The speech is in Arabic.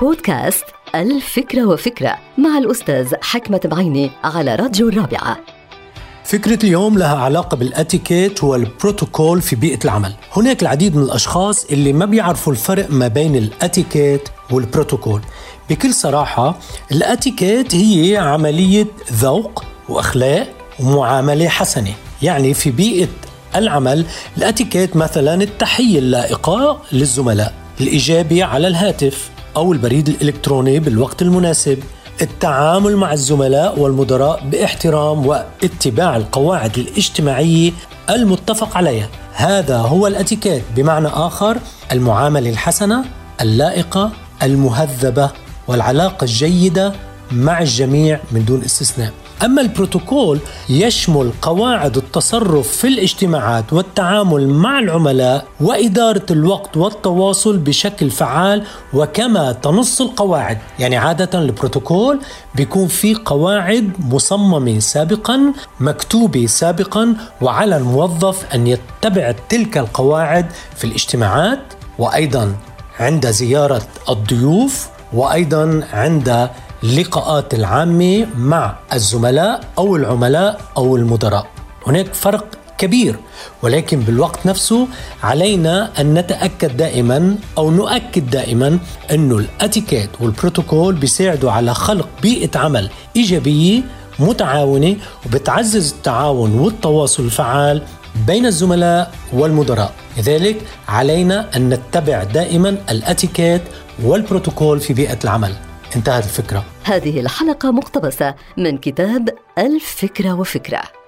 بودكاست الفكرة وفكرة مع الأستاذ حكمة بعيني على راديو الرابعة. فكرة اليوم لها علاقة بالاتيكيت والبروتوكول في بيئة العمل. هناك العديد من الأشخاص اللي ما بيعرفوا الفرق ما بين الاتيكيت والبروتوكول. بكل صراحة الاتيكيت هي عملية ذوق وأخلاق ومعاملة حسنة. يعني في بيئة العمل الاتيكيت مثلا التحية اللائقة للزملاء الإجابة على الهاتف. أو البريد الإلكتروني بالوقت المناسب. التعامل مع الزملاء والمدراء باحترام واتباع القواعد الاجتماعية المتفق عليها. هذا هو الاتيكيت. بمعنى آخر المعاملة الحسنة اللائقة المهذبة والعلاقة الجيدة مع الجميع من دون استثناء. أما البروتوكول يشمل قواعد التصرف في الاجتماعات والتعامل مع العملاء وإدارة الوقت والتواصل بشكل فعال وكما تنص القواعد. يعني عادة البروتوكول بيكون في قواعد مصممة سابقا مكتوبة سابقا وعلى الموظف أن يتبع تلك القواعد في الاجتماعات. وأيضا عند زيارة الضيوف وأيضا عند اللقاءات العامة مع الزملاء أو العملاء أو المدراء. هناك فرق كبير ولكن بالوقت نفسه علينا أن نتأكد دائما أو نؤكد دائما أنه الأتيكيت والبروتوكول بيساعدوا على خلق بيئة عمل إيجابية متعاونة وبتعزز التعاون والتواصل الفعال بين الزملاء والمدراء. لذلك علينا أن نتبع دائما الأتيكيت والبروتوكول في بيئة العمل. انتهت الفكرة. هذه الحلقة مقتبسة من كتاب الفكرة وفكرة.